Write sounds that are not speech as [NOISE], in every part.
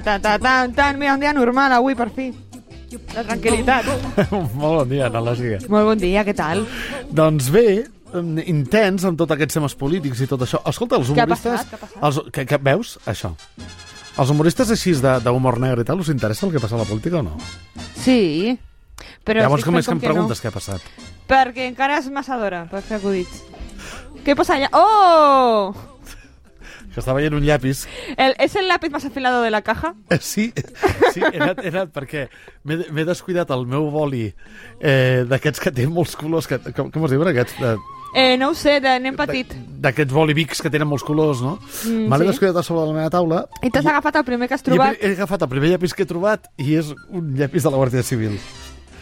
ta, ta, ta, tan, tan. Mira, un dia normal avui, per fi. La tranquil·litat. [LAUGHS] Molt bon dia, Analògica. Molt bon dia, què tal? Doncs bé, em, intens amb tots aquests temes polítics i tot això. Escolta, els Què humoristes... Què ha passat? Els, que, que, veus? Això. Els humoristes així d'humor negre i tal, us interessa el que passa a la política o no? Sí, però Llavors, com és que em que no. preguntes què ha passat? Perquè encara és massa d'hora per fer acudits. Què passa allà? Oh! Que estava veient un llapis. El, ¿Es el lápiz más afilado de la caja? Eh, Sí, [LAUGHS] sí he, anat, he anat perquè m'he m'he descuidat el meu boli eh, d'aquests que té molts colors. Que, com, com es diuen aquests? De, Eh, no ho sé, de nen petit. d'aquests bolivics que tenen molts colors, no? Mm, Me l'he sí. descuidat a sobre de la meva taula I t'has agafat el primer que has i he, trobat, he agafat el primer llapis que he trobat i és un llapis de la Guàrdia Civil.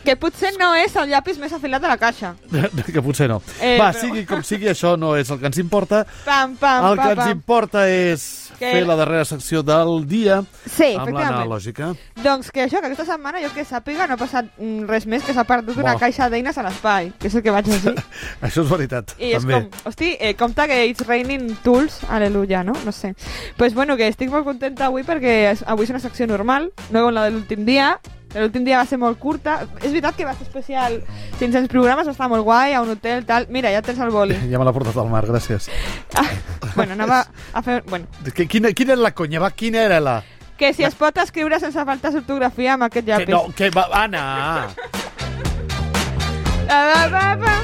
Que potser no és el llapis més afilat de la caixa. [LAUGHS] que potser no. Eh, Va, però- sigui com sigui, això no és el que ens importa. Pam, pam, El que pam, ens pam. importa és Que- fer la darrera secció del dia Sí, amb l'analògica. Doncs que això, que aquesta setmana jo que sàpiga no ha passat mm, res més que s'ha perdut una Bo. caixa d'eines a l'espai, que és el que vaig dir. [LAUGHS] Això és veritat, I és també. com, hosti, eh, compte que it's raining tools, aleluia, no? No sé. pues bueno, que estic molt contenta avui perquè és, avui és una secció normal, no com la de l'últim dia. L'últim dia va ser molt curta. És veritat que va ser especial 500 programes, va estar molt guai, a un hotel, tal. Mira, ja tens el boli. [LAUGHS] Ja me l'ha portat al mar, gràcies. Ah, bueno, anava a fer... Bueno, Que, quina, quina era la conya? Va, quina era la... que si es pot escriure sense faltar ortografia amb aquest Que, llapis. no, que va, Anna! Pa, pa, pa,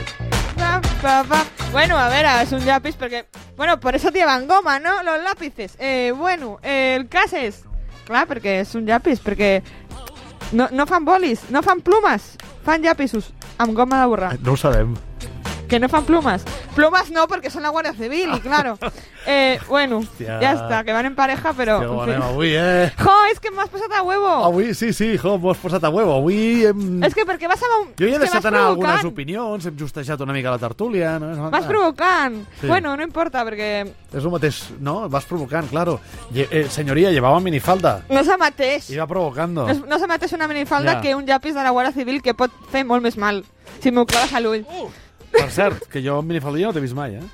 pa, pa, pa. Bueno, a ver, es un lápiz porque... Bueno, por eso llevan goma, ¿no? Los lápices. Eh, bueno, eh, el cas és... Clar, perquè és un llapis, perquè no, no fan bolis, no fan plumes, fan llapisos amb goma de borrar. No ho sabem. Que no fan plumes. Plumes no, perquè són la Guàrdia Civil, y claro. [LAUGHS] Eh, bueno, Hòstia. ja està, que van en pareja, però... Que en fin. avui, eh? Jo, és que m'has posat a huevo. Avui, sí, sí, jo, m'ho has posat a huevo. Avui hem... És que perquè vas amb un... Jo ja he deixat anar algunes provocant. opinions, hem justejat una mica la tertúlia. No? Vas provocant. Sí. Bueno, no importa, perquè És el mateix, no? Vas provocant, claro. Lle eh, senyoria, minifalda. no és el mateix. Iba provocando. No, és- no mateix una minifalda Ja. que un llapis de la Guàrdia Civil que pot fer molt més mal. Si m'ho claves a l'ull. Per cert, que jo amb minifalda no t'he vist mai, eh?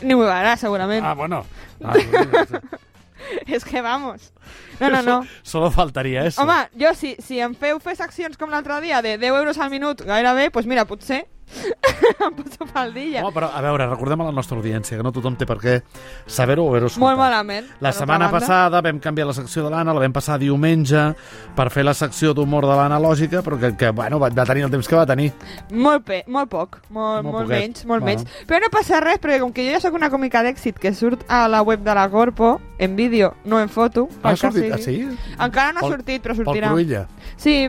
Ni m'ho veurà, segurament. Ah, bueno. Ah. [LAUGHS] És que vamos. No, no, no. [LAUGHS] Solo faltaria eso. Home, jo, si, si em feu fer seccions com l'altre dia de 10 euros al minut gairebé, doncs pues mira, potser [LAUGHS] em poso faldilla. Home, però, a veure, recordem a la nostra audiència que no tothom té per què saber-ho o haver-ho escoltat. Molt malament. La setmana passada vam canviar la secció de l'Anna, la vam passar diumenge per fer la secció d'humor de l'analògica, però que, que bueno, va, va tenir el temps que va tenir. Molt, pe molt poc, molt, Molt molt, menys, molt Bueno. menys. Però no passa res, perquè com que jo ja sóc una còmica d'èxit que surt a la web de la Corpo, en vídeo, no en foto, Ha pel que sortit, ah, sí? Encara no ha Pel- sortit, però Pel sortirà. Cruïlla. Sí,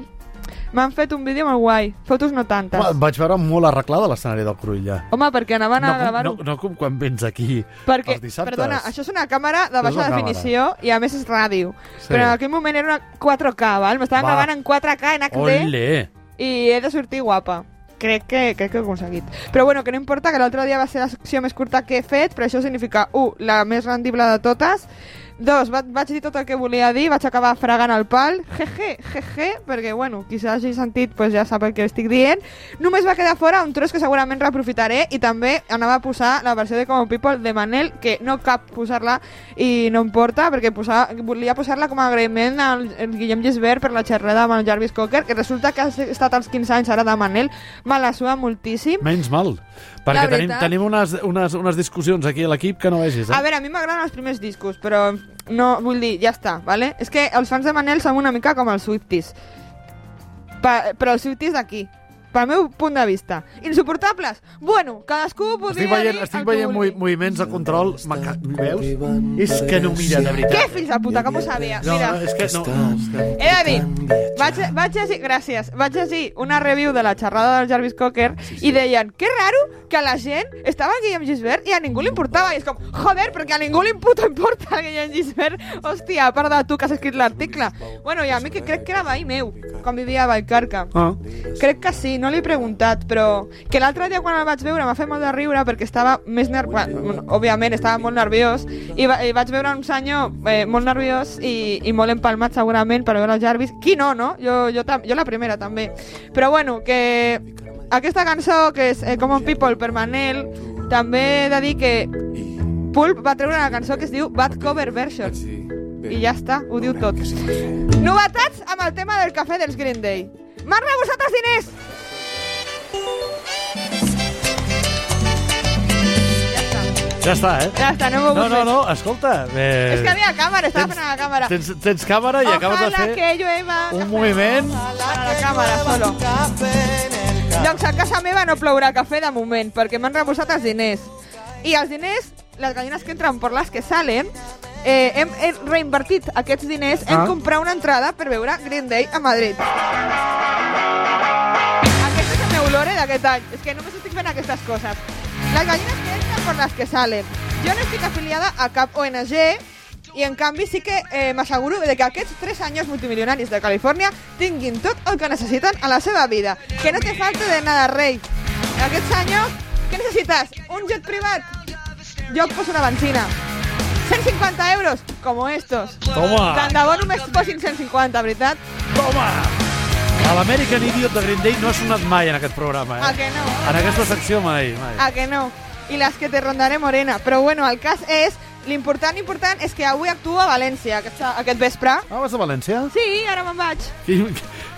m'han fet un vídeo molt guai. Fotos no tantes. Home, vaig veure molt arreglada l'escenari del Cruïlla. Home, perquè anaven a No, gravar-ho. no, no com quan vens aquí perquè, els dissabtes. perdona, això és una càmera de baixa definició i a més és ràdio. Sí. Però en aquell moment era una 4K, val? M'estaven Va. gravant en 4K en HD Ole! i he de sortir guapa. Crec que, crec que ho he aconseguit. Però bueno, que no importa, que l'altre dia va ser la secció més curta que he fet, però això significa, un, la més rendible de totes, Dos, va, vaig dir tot el que volia dir, vaig acabar fregant el pal, jeje, jeje, perquè, bueno, qui s'hagi sentit pues, ja sap el que estic dient. Només va quedar fora un tros que segurament reaprofitaré i també anava a posar la versió de Common People de Manel, que no cap posar-la i no em porta, perquè posar, volia posar-la com a agraïment al, al Guillem Gisbert per la xerrada amb el Jarvis Cocker, que resulta que ha estat als 15 anys ara de Manel, me la sua moltíssim. Menys mal. Perquè tenim, tenim unes, unes, unes discussions aquí a l'equip que no vegis, eh? A veure, a mi m'agraden els primers discos, però no, vull dir, ja està, vale? És que els fans de Manel són una mica com els Swifties. Pa, però els Swifties d'aquí, pel meu punt de vista. Insuportables? Bueno, cadascú podria Estic veient, dir estic el que veient movi- moviments de control. Veus? És que no mira, de veritat. Què, fills de puta, com ho sabia? No, Mira, és que no. he de dir, vaig, vaig llegir, gràcies, vaig llegir una review de la xerrada del Jarvis Cocker i deien, que raro que a la gent estava el Guillem Gisbert i a ningú li importava. I és com, joder, perquè a ningú li puto importa el Guillem Gisbert. Hòstia, a part de tu que has escrit l'article. Bueno, i a mi que crec que era veí meu, quan vivia a Vallcarca. Ah. Crec que sí, no l'he preguntat, però que l'altre dia quan el vaig veure m'ha fet molt de riure perquè estava més nerviós, bueno, òbviament estava molt nerviós, i, va, i vaig veure un senyor eh, molt nerviós i, i molt empalmat segurament per veure el Jarvis. Qui no, no? Jo, jo, tam- jo la primera també. Però bueno, que aquesta cançó que és eh, Common People per Manel, també he de dir que Pulp va treure una cançó que es diu Bad Cover Version. i ja està, ho diu tot. Novetats amb el tema del cafè dels Green Day. Rebusat els diners! Ja està. Eh? Ja està, no m'ho No, no, no, escolta. Eh, És que havia càmera, estava tens- fent la càmera. Tens, tens càmera i acabes de Ojalá fer que llueva un moviment. A la càmera, solo. Doncs a casa meva no plourà cafè de moment, perquè m'han rebusat els diners. I els diners, les gallines que entren per les que salen, eh, hem, hem reinvertit aquests diners en Ah. comprar una entrada per veure Green Day a Madrid. És d'aquest any. És que només estic fent aquestes coses. Les gallines que entren per les que salen. Jo no estic afiliada a cap ONG i en canvi sí que eh, m'asseguro de que aquests tres anys multimilionaris de Califòrnia tinguin tot el que necessiten a la seva vida. Que no te falte de nada, rei. Aquests anys, què necessites? Un jet privat? Jo poso una benzina. 150 euros, como estos. Toma. Tant de bo només posin 150, veritat? Toma! A l'American Idiot de Green Day no ha sonat mai en aquest programa, A eh? que no? En aquesta secció mai, mai. A que no? I les que te rondaré morena. Però bueno, el cas és... L'important, important, és que avui actuo a València, aquest, aquest vespre. Ah, vas a València? Sí, ara me'n vaig. Quin,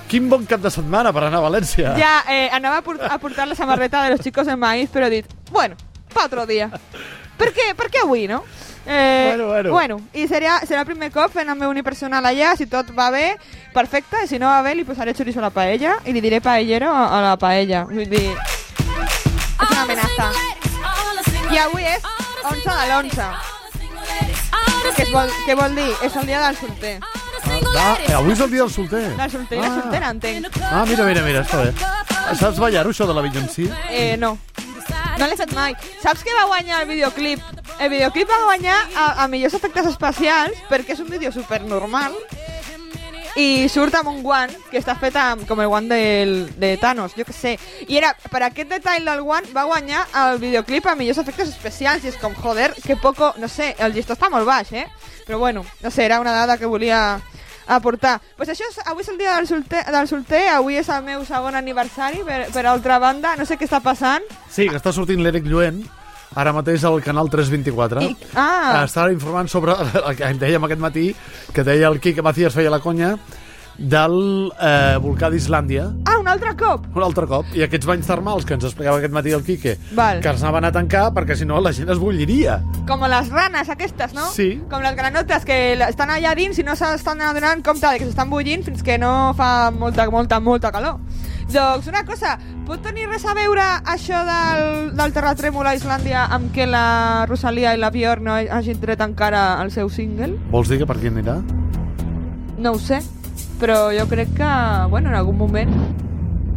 quin bon cap de setmana per anar a València. Ja, eh, anava a, por a portar la samarreta de los chicos de maíz, però he dit, bueno, pa otro dia. [LAUGHS] Per què? Per què avui, no? Eh, Bueno, bueno. bueno, i serà, serà el primer cop fent el meu unipersonal allà, si tot va bé, perfecte, i si no va bé li posaré chorizo a la paella i li diré paellero a, a la paella. Vull dir, és una amenaça. I avui és 11 de l'11. Què, es vol, què vol dir? És el dia del solter. Ah, eh, avui és el dia del solter. Del solter i la soltera, entenc. Ah, mira, mira, mira, està bé. Saps ballar-ho, això de la Beyoncé? Eh, no. No l'he fet mai. Saps que va guanyar el videoclip? El videoclip va guanyar a, a millors efectes especials perquè és un vídeo super normal i surt amb un guant que està fet amb, com el guant del, de Thanos, jo que sé. I era, per aquest detall del guant, va guanyar el videoclip a millors efectes especials i és com, joder, que poco, no sé, el llistó està molt baix, eh? Però bueno, no sé, era una dada que volia aportar. Pues això és, avui és el dia del solter, del solter, avui és el meu segon aniversari, per, per altra banda, no sé què està passant. Sí, que està sortint l'Eric Lluent, ara mateix al canal 324. I, ah, Estava informant sobre el que em dèiem aquest matí, que deia el Quique Macías feia la conya, del eh, volcà d'Islàndia, ah, un altre cop. un altre cop, i aquests banys termals que ens explicava aquest matí el Quique, Val. que els anaven a tancar perquè si no la gent es bulliria. Com les ranes aquestes, no? Sí. Com les granotes que estan allà dins i no s'estan adonant compte de que s'estan bullint fins que no fa molta, molta, molta calor. Doncs una cosa, pot tenir res a veure això del, del terratrèmol a Islàndia amb que la Rosalia i la Björk no hagin tret encara el seu single? Vols dir que per qui anirà? No ho sé, però jo crec que, bueno, en algun moment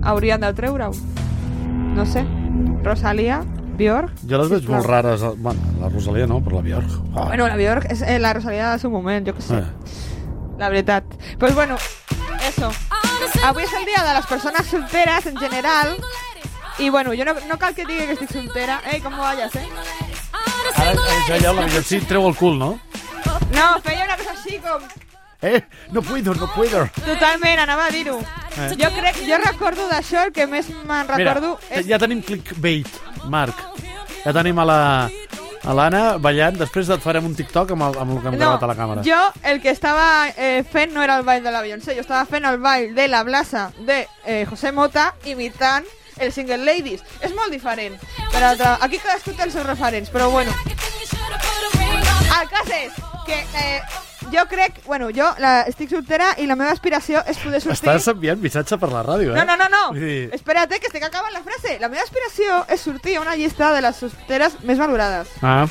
haurien de treure-ho. No sé. Rosalia, Björk... Jo les veig sisplau. molt rares. eh, Bueno, la Rosalia no, però la Björk. Ah. Bueno, la Björk és eh, la Rosalia del seu moment, jo que sé. Eh. La veritat. Pues bueno, eso. Avui és el dia de les persones solteres en general. I bueno, jo no, no cal que digui que estic soltera. Ei, com vayas, eh? Ara, això ja la Beyoncé treu el cul, no? No, feia una cosa així com... Eh, no puedo, no puedo. Totalment, anava a dir-ho. Eh. Jo crec, jo recordo d'això, el que més me'n recordo Mira, és... ja tenim clickbait, Marc. Ja tenim a la a l'Anna ballant. Després et farem un TikTok amb el, amb el que hem gravat a la càmera. jo el que estava eh, fent no era el ball de la Beyoncé, jo estava fent el ball de la blasa de eh, José Mota imitant el Single Ladies. És molt diferent. Per altra, aquí cadascú té els seus referents, però bueno. El cas és que eh, jo crec, bueno, jo la, estic soltera i la meva aspiració és poder sortir... Estàs enviant missatge per la ràdio, eh? No, no, no, no. Dir, Espera't, que estic acabant la frase. La meva aspiració és sortir a una llista de les solteres més valorades, ah,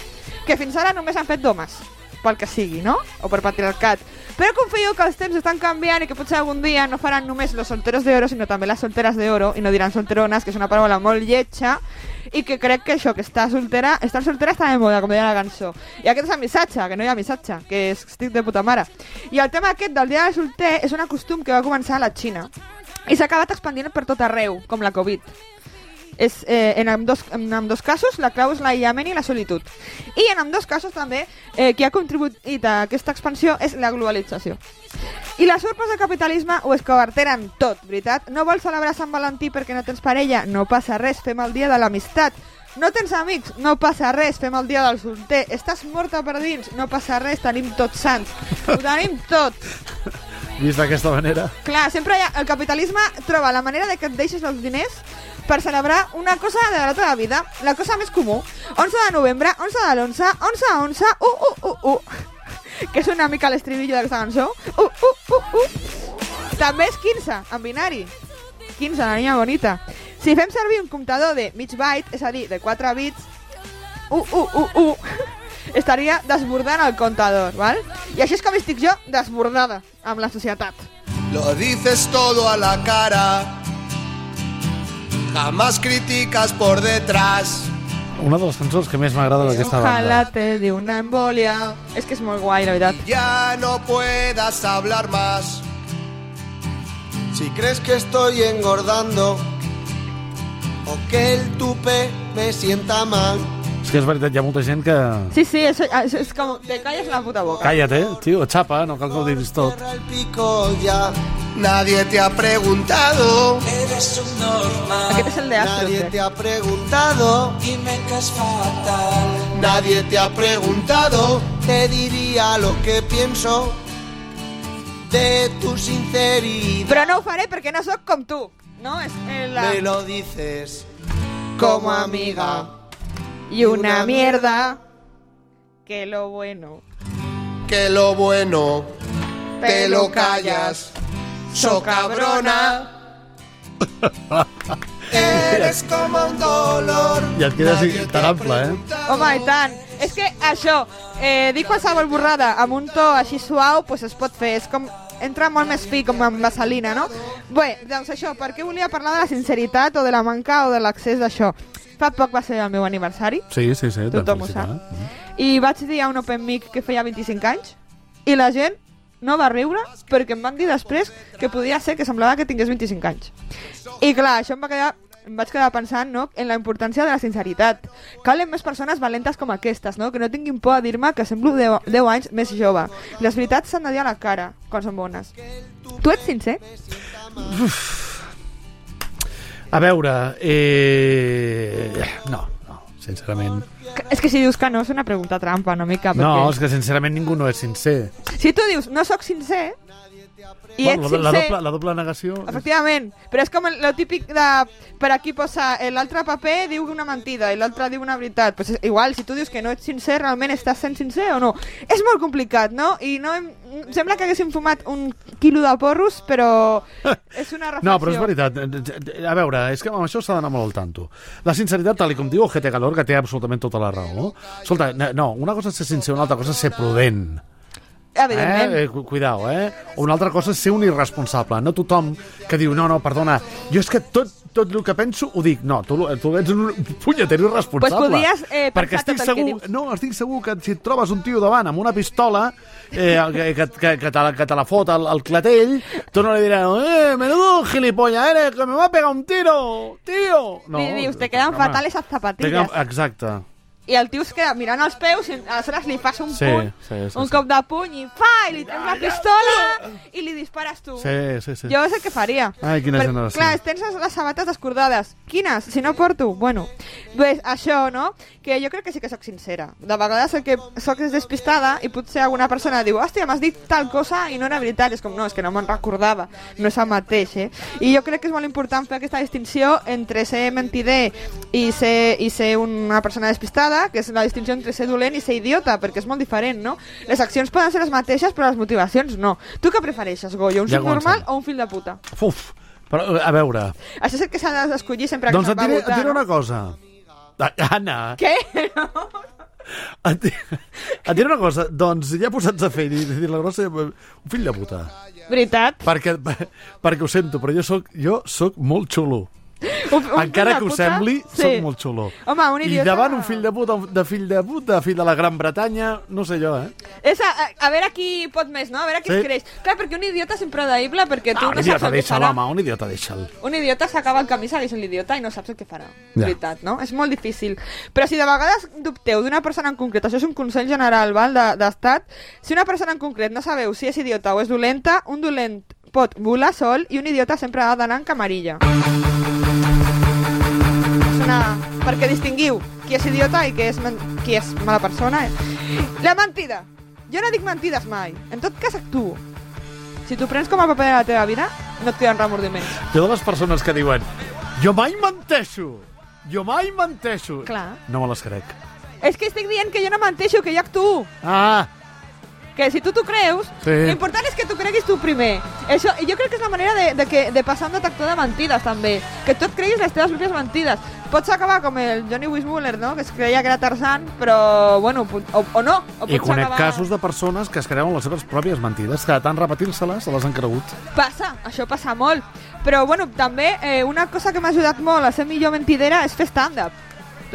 que fins ara només han fet domes, pel que sigui, no? O per patriarcat. Però confio que els temps estan canviant i que potser algun dia no faran només los solteros de oro, sinó també les solteres de oro, i no diran solterones, que és una paraula molt lletja, i que crec que això, que està soltera, estar soltera està de moda, com deia la cançó. I aquest és el missatge, que no hi ha missatge, que és, estic de puta mare. I el tema aquest del dia del solter és un costum que va començar a la Xina i s'ha acabat expandint per tot arreu, com la Covid. És, eh, en, ambdós, en ambdós casos, la clau és l'aïllament i la solitud. I en ambdós casos també, eh, qui ha contribuït a aquesta expansió és la globalització. I les urpes del capitalisme ho escoberteren tot, veritat? No vols celebrar Sant Valentí perquè no tens parella? No passa res, fem el dia de l'amistat. No tens amics? No passa res, fem el dia del solter. Estàs morta per dins? No passa res, tenim tots sants. Ho tenim tot. Vist d'aquesta manera? Clar, sempre ha, el capitalisme troba la manera de que et deixes els diners per celebrar una cosa de la teva vida, la cosa més comú. 11 de novembre, 11 de l'11, 11 a 11, uh, uh, uh, uh. Que és una mica l'estribillo d'aquesta cançó. Uh, uh, uh, uh. També és 15, en binari. 15, la niña bonita. Si fem servir un comptador de mig byte, és a dir, de 4 bits, uh, uh, uh, uh, estaria desbordant el comptador, val? I així és com estic jo desbordada amb la societat. Lo dices todo a la cara. Jamás criticas por detrás. Una de les cançons que més m'agrada d'aquesta Ojalá banda. te de una embolia. És que és molt guai, la veritat. Ya no puedas hablar más. Si crees que estoy engordando o que el tupe me sienta mal. És que és veritat, hi ha molta gent que... Sí, sí, és, és, és com... Te calles la puta boca. Calla't, eh, tio, xapa, no cal que ho diguis tot. Ya. Nadie te ha preguntado. Eres un normal Aquest és el de Astro. Nadie crec. te ha preguntado. y me caes fatal. Nadie te ha preguntado. Te diría lo que pienso de tu sinceridad. Però no ho faré perquè no sóc com tu. No? És eh, la... Me lo dices como amiga. Y una mierda. Que lo bueno. Que lo bueno te lo callas. So cabrona. [LAUGHS] Eres como un dolor. I et tan ha ample, eh? Home, i tant. És que això, eh, dir qualsevol borrada amb un to així suau, pues es pot fer. És com entra molt més fi, com amb vaselina, no? Bé, doncs això, per què volia parlar de la sinceritat o de la manca o de l'accés d'això? Fa poc va ser el meu aniversari Sí, sí, sí. Tothom ho sap. i vaig dir a un open mic que feia 25 anys i la gent no va riure perquè em van dir després que podia ser que semblava que tingués 25 anys. I clar, això em va quedar em vaig quedar pensant no, en la importància de la sinceritat. Calen més persones valentes com aquestes, no? que no tinguin por a dir-me que semblo 10, 10 anys més jove. Les veritats s'han de dir a la cara, quan són bones. Tu ets sincer? A veure, eh... No, no, sincerament. Que- És que si dius que no és una pregunta trampa una mica. Perquè... No, és que sincerament ningú no és sincer. Si tu dius no sóc sincer i Bueno, ets la, la, sincer... doble, la doble negació... Efectivament, però és com el, lo típic de... Per aquí posa eh, l'altre paper diu una mentida i l'altre diu una veritat. Pues és igual, si tu dius que no ets sincer, realment estàs sent sincer o no? És molt complicat, no? I no hem... sembla que haguéssim fumat un quilo de porros, però [LAUGHS] és una reflexió. No, però és veritat. A veure, és que amb això s'ha d'anar molt al tanto. La sinceritat, tal com diu Ojete Calor, que té absolutament tota la raó. Escolta, no, una cosa és ser sincer, una altra cosa és ser prudent. Evidentment. Eh? eh? cu- Cuidao, eh? Una altra cosa és ser un irresponsable. No tothom que diu, no, no, perdona, jo és que tot, tot el que penso ho dic. No, tu, tu ets un punyeter irresponsable. Pues podries, eh, Perquè estic que segur, dius. no, estic segur que si et trobes un tio davant amb una pistola eh, que, que, que, que, te, la- que te la fot al, al clatell, tu no li diràs, eh, menudo gilipollas eres, que me va a pegar un tiro, tío. No, dius, te quedan home, fatales te zapatillas. quedan- Exacte. I el tio es queda mirant els peus i aleshores li fas un Sí, puny, sí, sí, un sí. cop de puny i fa, i li treus la pistola i li dispares tu. Sí, sí, sí. Jo és el que faria. Ai, quina generació. Clar, tens les, les sabates descordades. Quines? Si no porto? Bueno, pues això, no? Que jo crec que sí que sóc sincera. De vegades el que sóc és despistada i potser alguna persona diu hòstia, m'has dit tal cosa i no era veritat. És com, no, és que no me'n recordava. No és el mateix, eh? I jo crec que és molt important fer aquesta distinció entre ser mentider i ser, i ser una persona despistada, que és la distinció entre ser dolent i ser idiota, perquè és molt diferent, no? Les accions poden ser les mateixes, però les motivacions no. Tu què prefereixes, Goyo? Un Ja comencem. o un fill de puta? Uf, però, a veure, Això és el que s'ha d'escollir sempre que doncs se'n va diré, votar. et diré no? una cosa. Ah, Anna, Què? [LAUGHS] et, di- et diré una cosa. Doncs ja posats a fer i dir la grossa, un fill de puta. Veritat? Perquè, perquè ho sento, però jo sóc, jo sóc molt xulo. Un, un Encara que de ho puta? sembli, sí. sóc molt xulo. Home, un I idiota... davant un fill de puta, de fill de puta, fill de la Gran Bretanya, no sé jo, eh? És a, a, a veure qui pot més, no? A veure qui Sí. es creix. Clar, perquè un idiota és impredïble, perquè tu Ah, un no saps idiota el que farà. home, un idiota deixa'l. Un idiota s'acaba el camí segueix sent l'idiota i no saps el que farà. Ja. Veritat, no? És molt difícil. Però si de vegades dubteu d'una persona en concret, això és un consell general val, de- d'estat, si una persona en concret no sabeu si és idiota o és dolenta, un dolent pot volar sol i un idiota sempre ha d'anar en camarilla. Perquè distinguiu qui és idiota i qui és, qui és mala persona. Eh? La mentida. Jo no dic mentides mai. En tot cas, actuo. Si t'ho prens com a paper de la teva vida, no et queden remordiments. Jo de les persones que diuen jo mai menteixo, jo mai menteixo. Clar. No me les crec. És que estic dient que jo no menteixo, que jo actuo. Ah, Que si tu t'ho creus, Sí. l'important és que t'ho creguis tu primer. Això, jo crec que és la manera de, de, que, de passar un detector de mentides, també. Que tu et creguis les teves pròpies mentides. Pots acabar com el Johnny Weissmuller, no?, que es creia que era Tarzan, però, bueno, o, o no. O i conec acabar... casos de persones que es creuen les seves pròpies mentides, que de tant repetir-se-les se les han cregut. Passa, això passa molt. Però, bueno, també eh, una cosa que m'ha ajudat molt a ser millor mentidera és fer stand-up.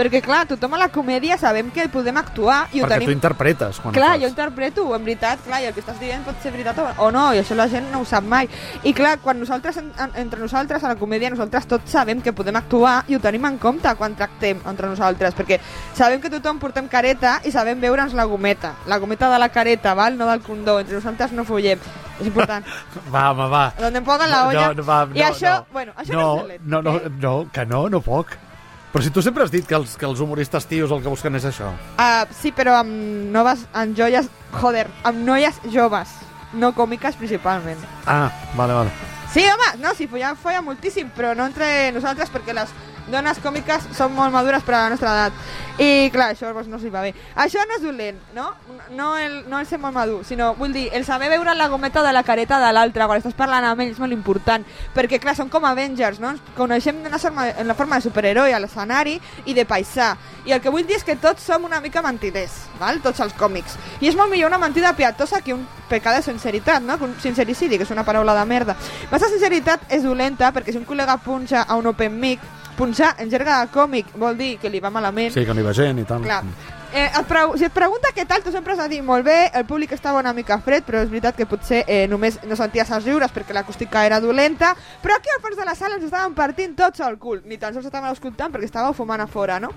Perquè, clar, tothom a la comèdia sabem que podem actuar i ho perquè tenim... tu interpretes quan Clar, jo interpreto, en veritat, clar, i el que estàs dient pot ser veritat o, no, i això la gent no ho sap mai. I clar, quan nosaltres, en, en, entre nosaltres, a la comèdia, nosaltres tots sabem que podem actuar i ho tenim en compte quan tractem entre nosaltres, perquè sabem que tothom portem careta i sabem veure'ns la gometa, la gometa de la careta, val? no del condó, entre nosaltres no follem. És important. [LAUGHS] Va, home, va. Donde em pongan la olla. No, no, va, I no, això, no. bueno, això no, no és no, no, no, que no, no poc. Però si tu sempre has dit que els, que els humoristes tios el que busquen és això. Uh, sí, però amb noves, amb joies, joder, amb noies joves, no còmiques principalment. Ah, vale, vale. Sí, home, no, sí, follava, folla moltíssim, però no entre nosaltres perquè les dones còmiques són molt madures per a la nostra edat. I, clar, això doncs, no s'hi va bé. Això no és dolent, no? No el, no el ser molt madur, sinó, vull dir, el saber veure la gometa de la careta de l'altre quan estàs parlant amb ell és molt important, perquè, clar, són com Avengers, no? Ens coneixem d'una forma, en la forma de superheroi a l'escenari i de paisà. I el que vull dir és que tots som una mica mentiders, val? tots els còmics. I és molt millor una mentida piatosa que un pecat de sinceritat, no? Un sincericidi, que és una paraula de merda. Massa sinceritat és dolenta perquè si un col·lega punxa a un open mic, punxar en jerga de còmic vol dir que li va malament. Sí, que no hi va gent i tal. Clar. Eh, et preu, si et pregunta què tal, tu sempre has de dir molt bé, el públic estava una mica fred, però és veritat que potser eh, només no senties els riures perquè l'acústica era dolenta, però aquí al fons de la sala ens estaven partint tots el cul, ni tan sols estaven escoltant perquè estàveu fumant a fora, no?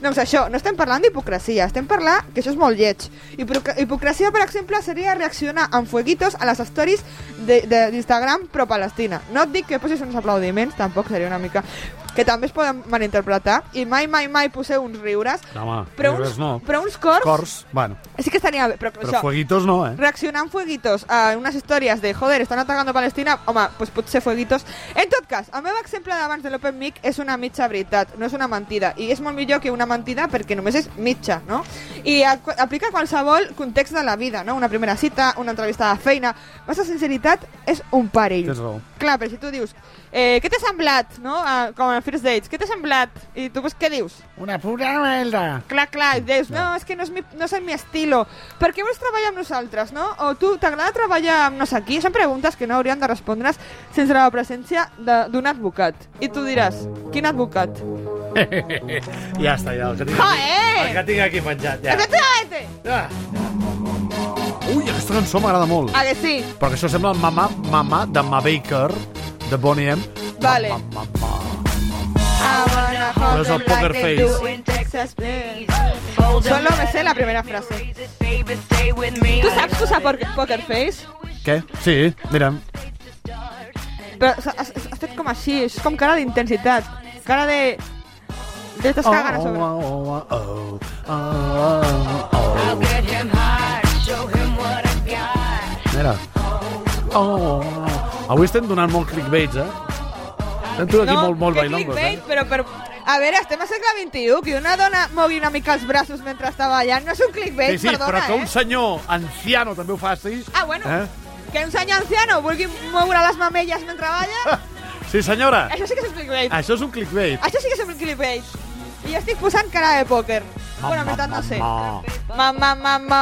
Doncs això, no estem parlant d'hipocresia, estem parlant que això és molt lleig. Hipoc- Hipocresia, per exemple, seria reaccionar amb fueguitos a les stories d'Instagram pro-Palestina. No et dic que posis uns aplaudiments, tampoc seria una mica que també es poden malinterpretar i mai, mai, mai poseu uns riures home, però riures uns, no. però uns cors, Cors, bueno, sí que estaria bé, però, però això, fueguitos no, eh? reaccionar amb fueguitos a unes històries de joder, estan atacant Palestina, home, pues pot ser fueguitos. En tot cas, el meu exemple d'abans de l'Open Mic és una mitja veritat, no és una mentida, i és molt millor que una mentida perquè només és mitja, no? I aplica qualsevol context de la vida, no? Una primera cita, una entrevista de feina... Massa sinceritat és un perill. Tens raó. Clar, però si tu dius, eh, què t'ha semblat, no? Ah, com a First Dates, què t'ha semblat? I tu pues, què dius? Una pura merda. Clar, clar, i dius, no, és que no és, mi, no és el mi estilo. Per què vols treballar amb nosaltres, no? O tu, t'agrada treballar amb no sé qui? Són preguntes que no haurien de respondre's sense la presència d'un advocat. I tu diràs, quin advocat? [LAUGHS] ja està, ja, el que tinc Ah, aquí, eh! el que tinc aquí penjat, ja. Efectivamente! ja. Ui, aquesta cançó m'agrada molt. A que sí? Però que això sembla el Mamà, Mamà de Ma Baker, de Bonnie M. Vale. Ma, ma, ma, ma. Però és el poker face. Solo me sé la primera frase. Tu saps posar poker, poker face? Què? Sí, mira. Però has, has, has fet com així, és com cara d'intensitat. Cara de... De t'es cagant a sobre. oh, oh, oh, oh, oh, oh. Mira. Oh, oh, oh. Avui estem donant molt clickbaits, eh? Estem tot aquí molt, molt que bailongos, eh? però, però... A veure, estem a segle XXI, que una dona mogui una mica els braços mentre està ballant, no és un clickbait, Sí, sí, perdona, però que eh? un senyor anciano també ho faci... Ah, bueno, Eh? que un senyor anciano vulgui moure les mamelles mentre balla, [LAUGHS] Sí, senyora. això sí que és un clickbait. Això és un clickbait. Això sí que és un clickbait. I jo estic posant cara de pòquer. Bueno, en veritat no sé. ma. Mamà, mamà...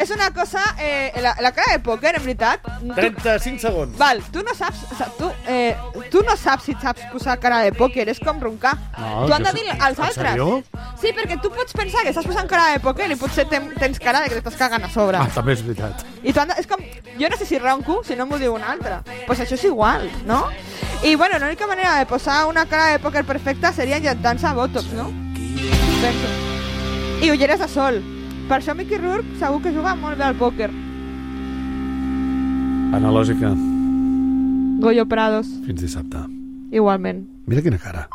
És una cosa... Eh, la, la cara de pòquer, en veritat... tu- 35 segons. Val, tu no saps, tu, eh, tu no saps si saps posar cara de pòquer, és com roncar. No, tu han de dir sí. als altres. sèrio? Sí, perquè tu pots pensar que estàs posant cara de pòquer i potser ten, tens cara de que t'estàs cagant a sobre. Ah, també és veritat. I tu han de, és com, jo no sé si ronco, si no m'ho diu un altre. Pues això és igual, no? I bueno, l'única manera de posar una cara de pòquer perfecta seria injectant-se Botox, no? Penso. I ulleres de sol. Per això Mickey Rourke segur que juga molt bé al pòquer. Analògica. Goyo Prados, Fins dissabte. igualment. Mira quina cara.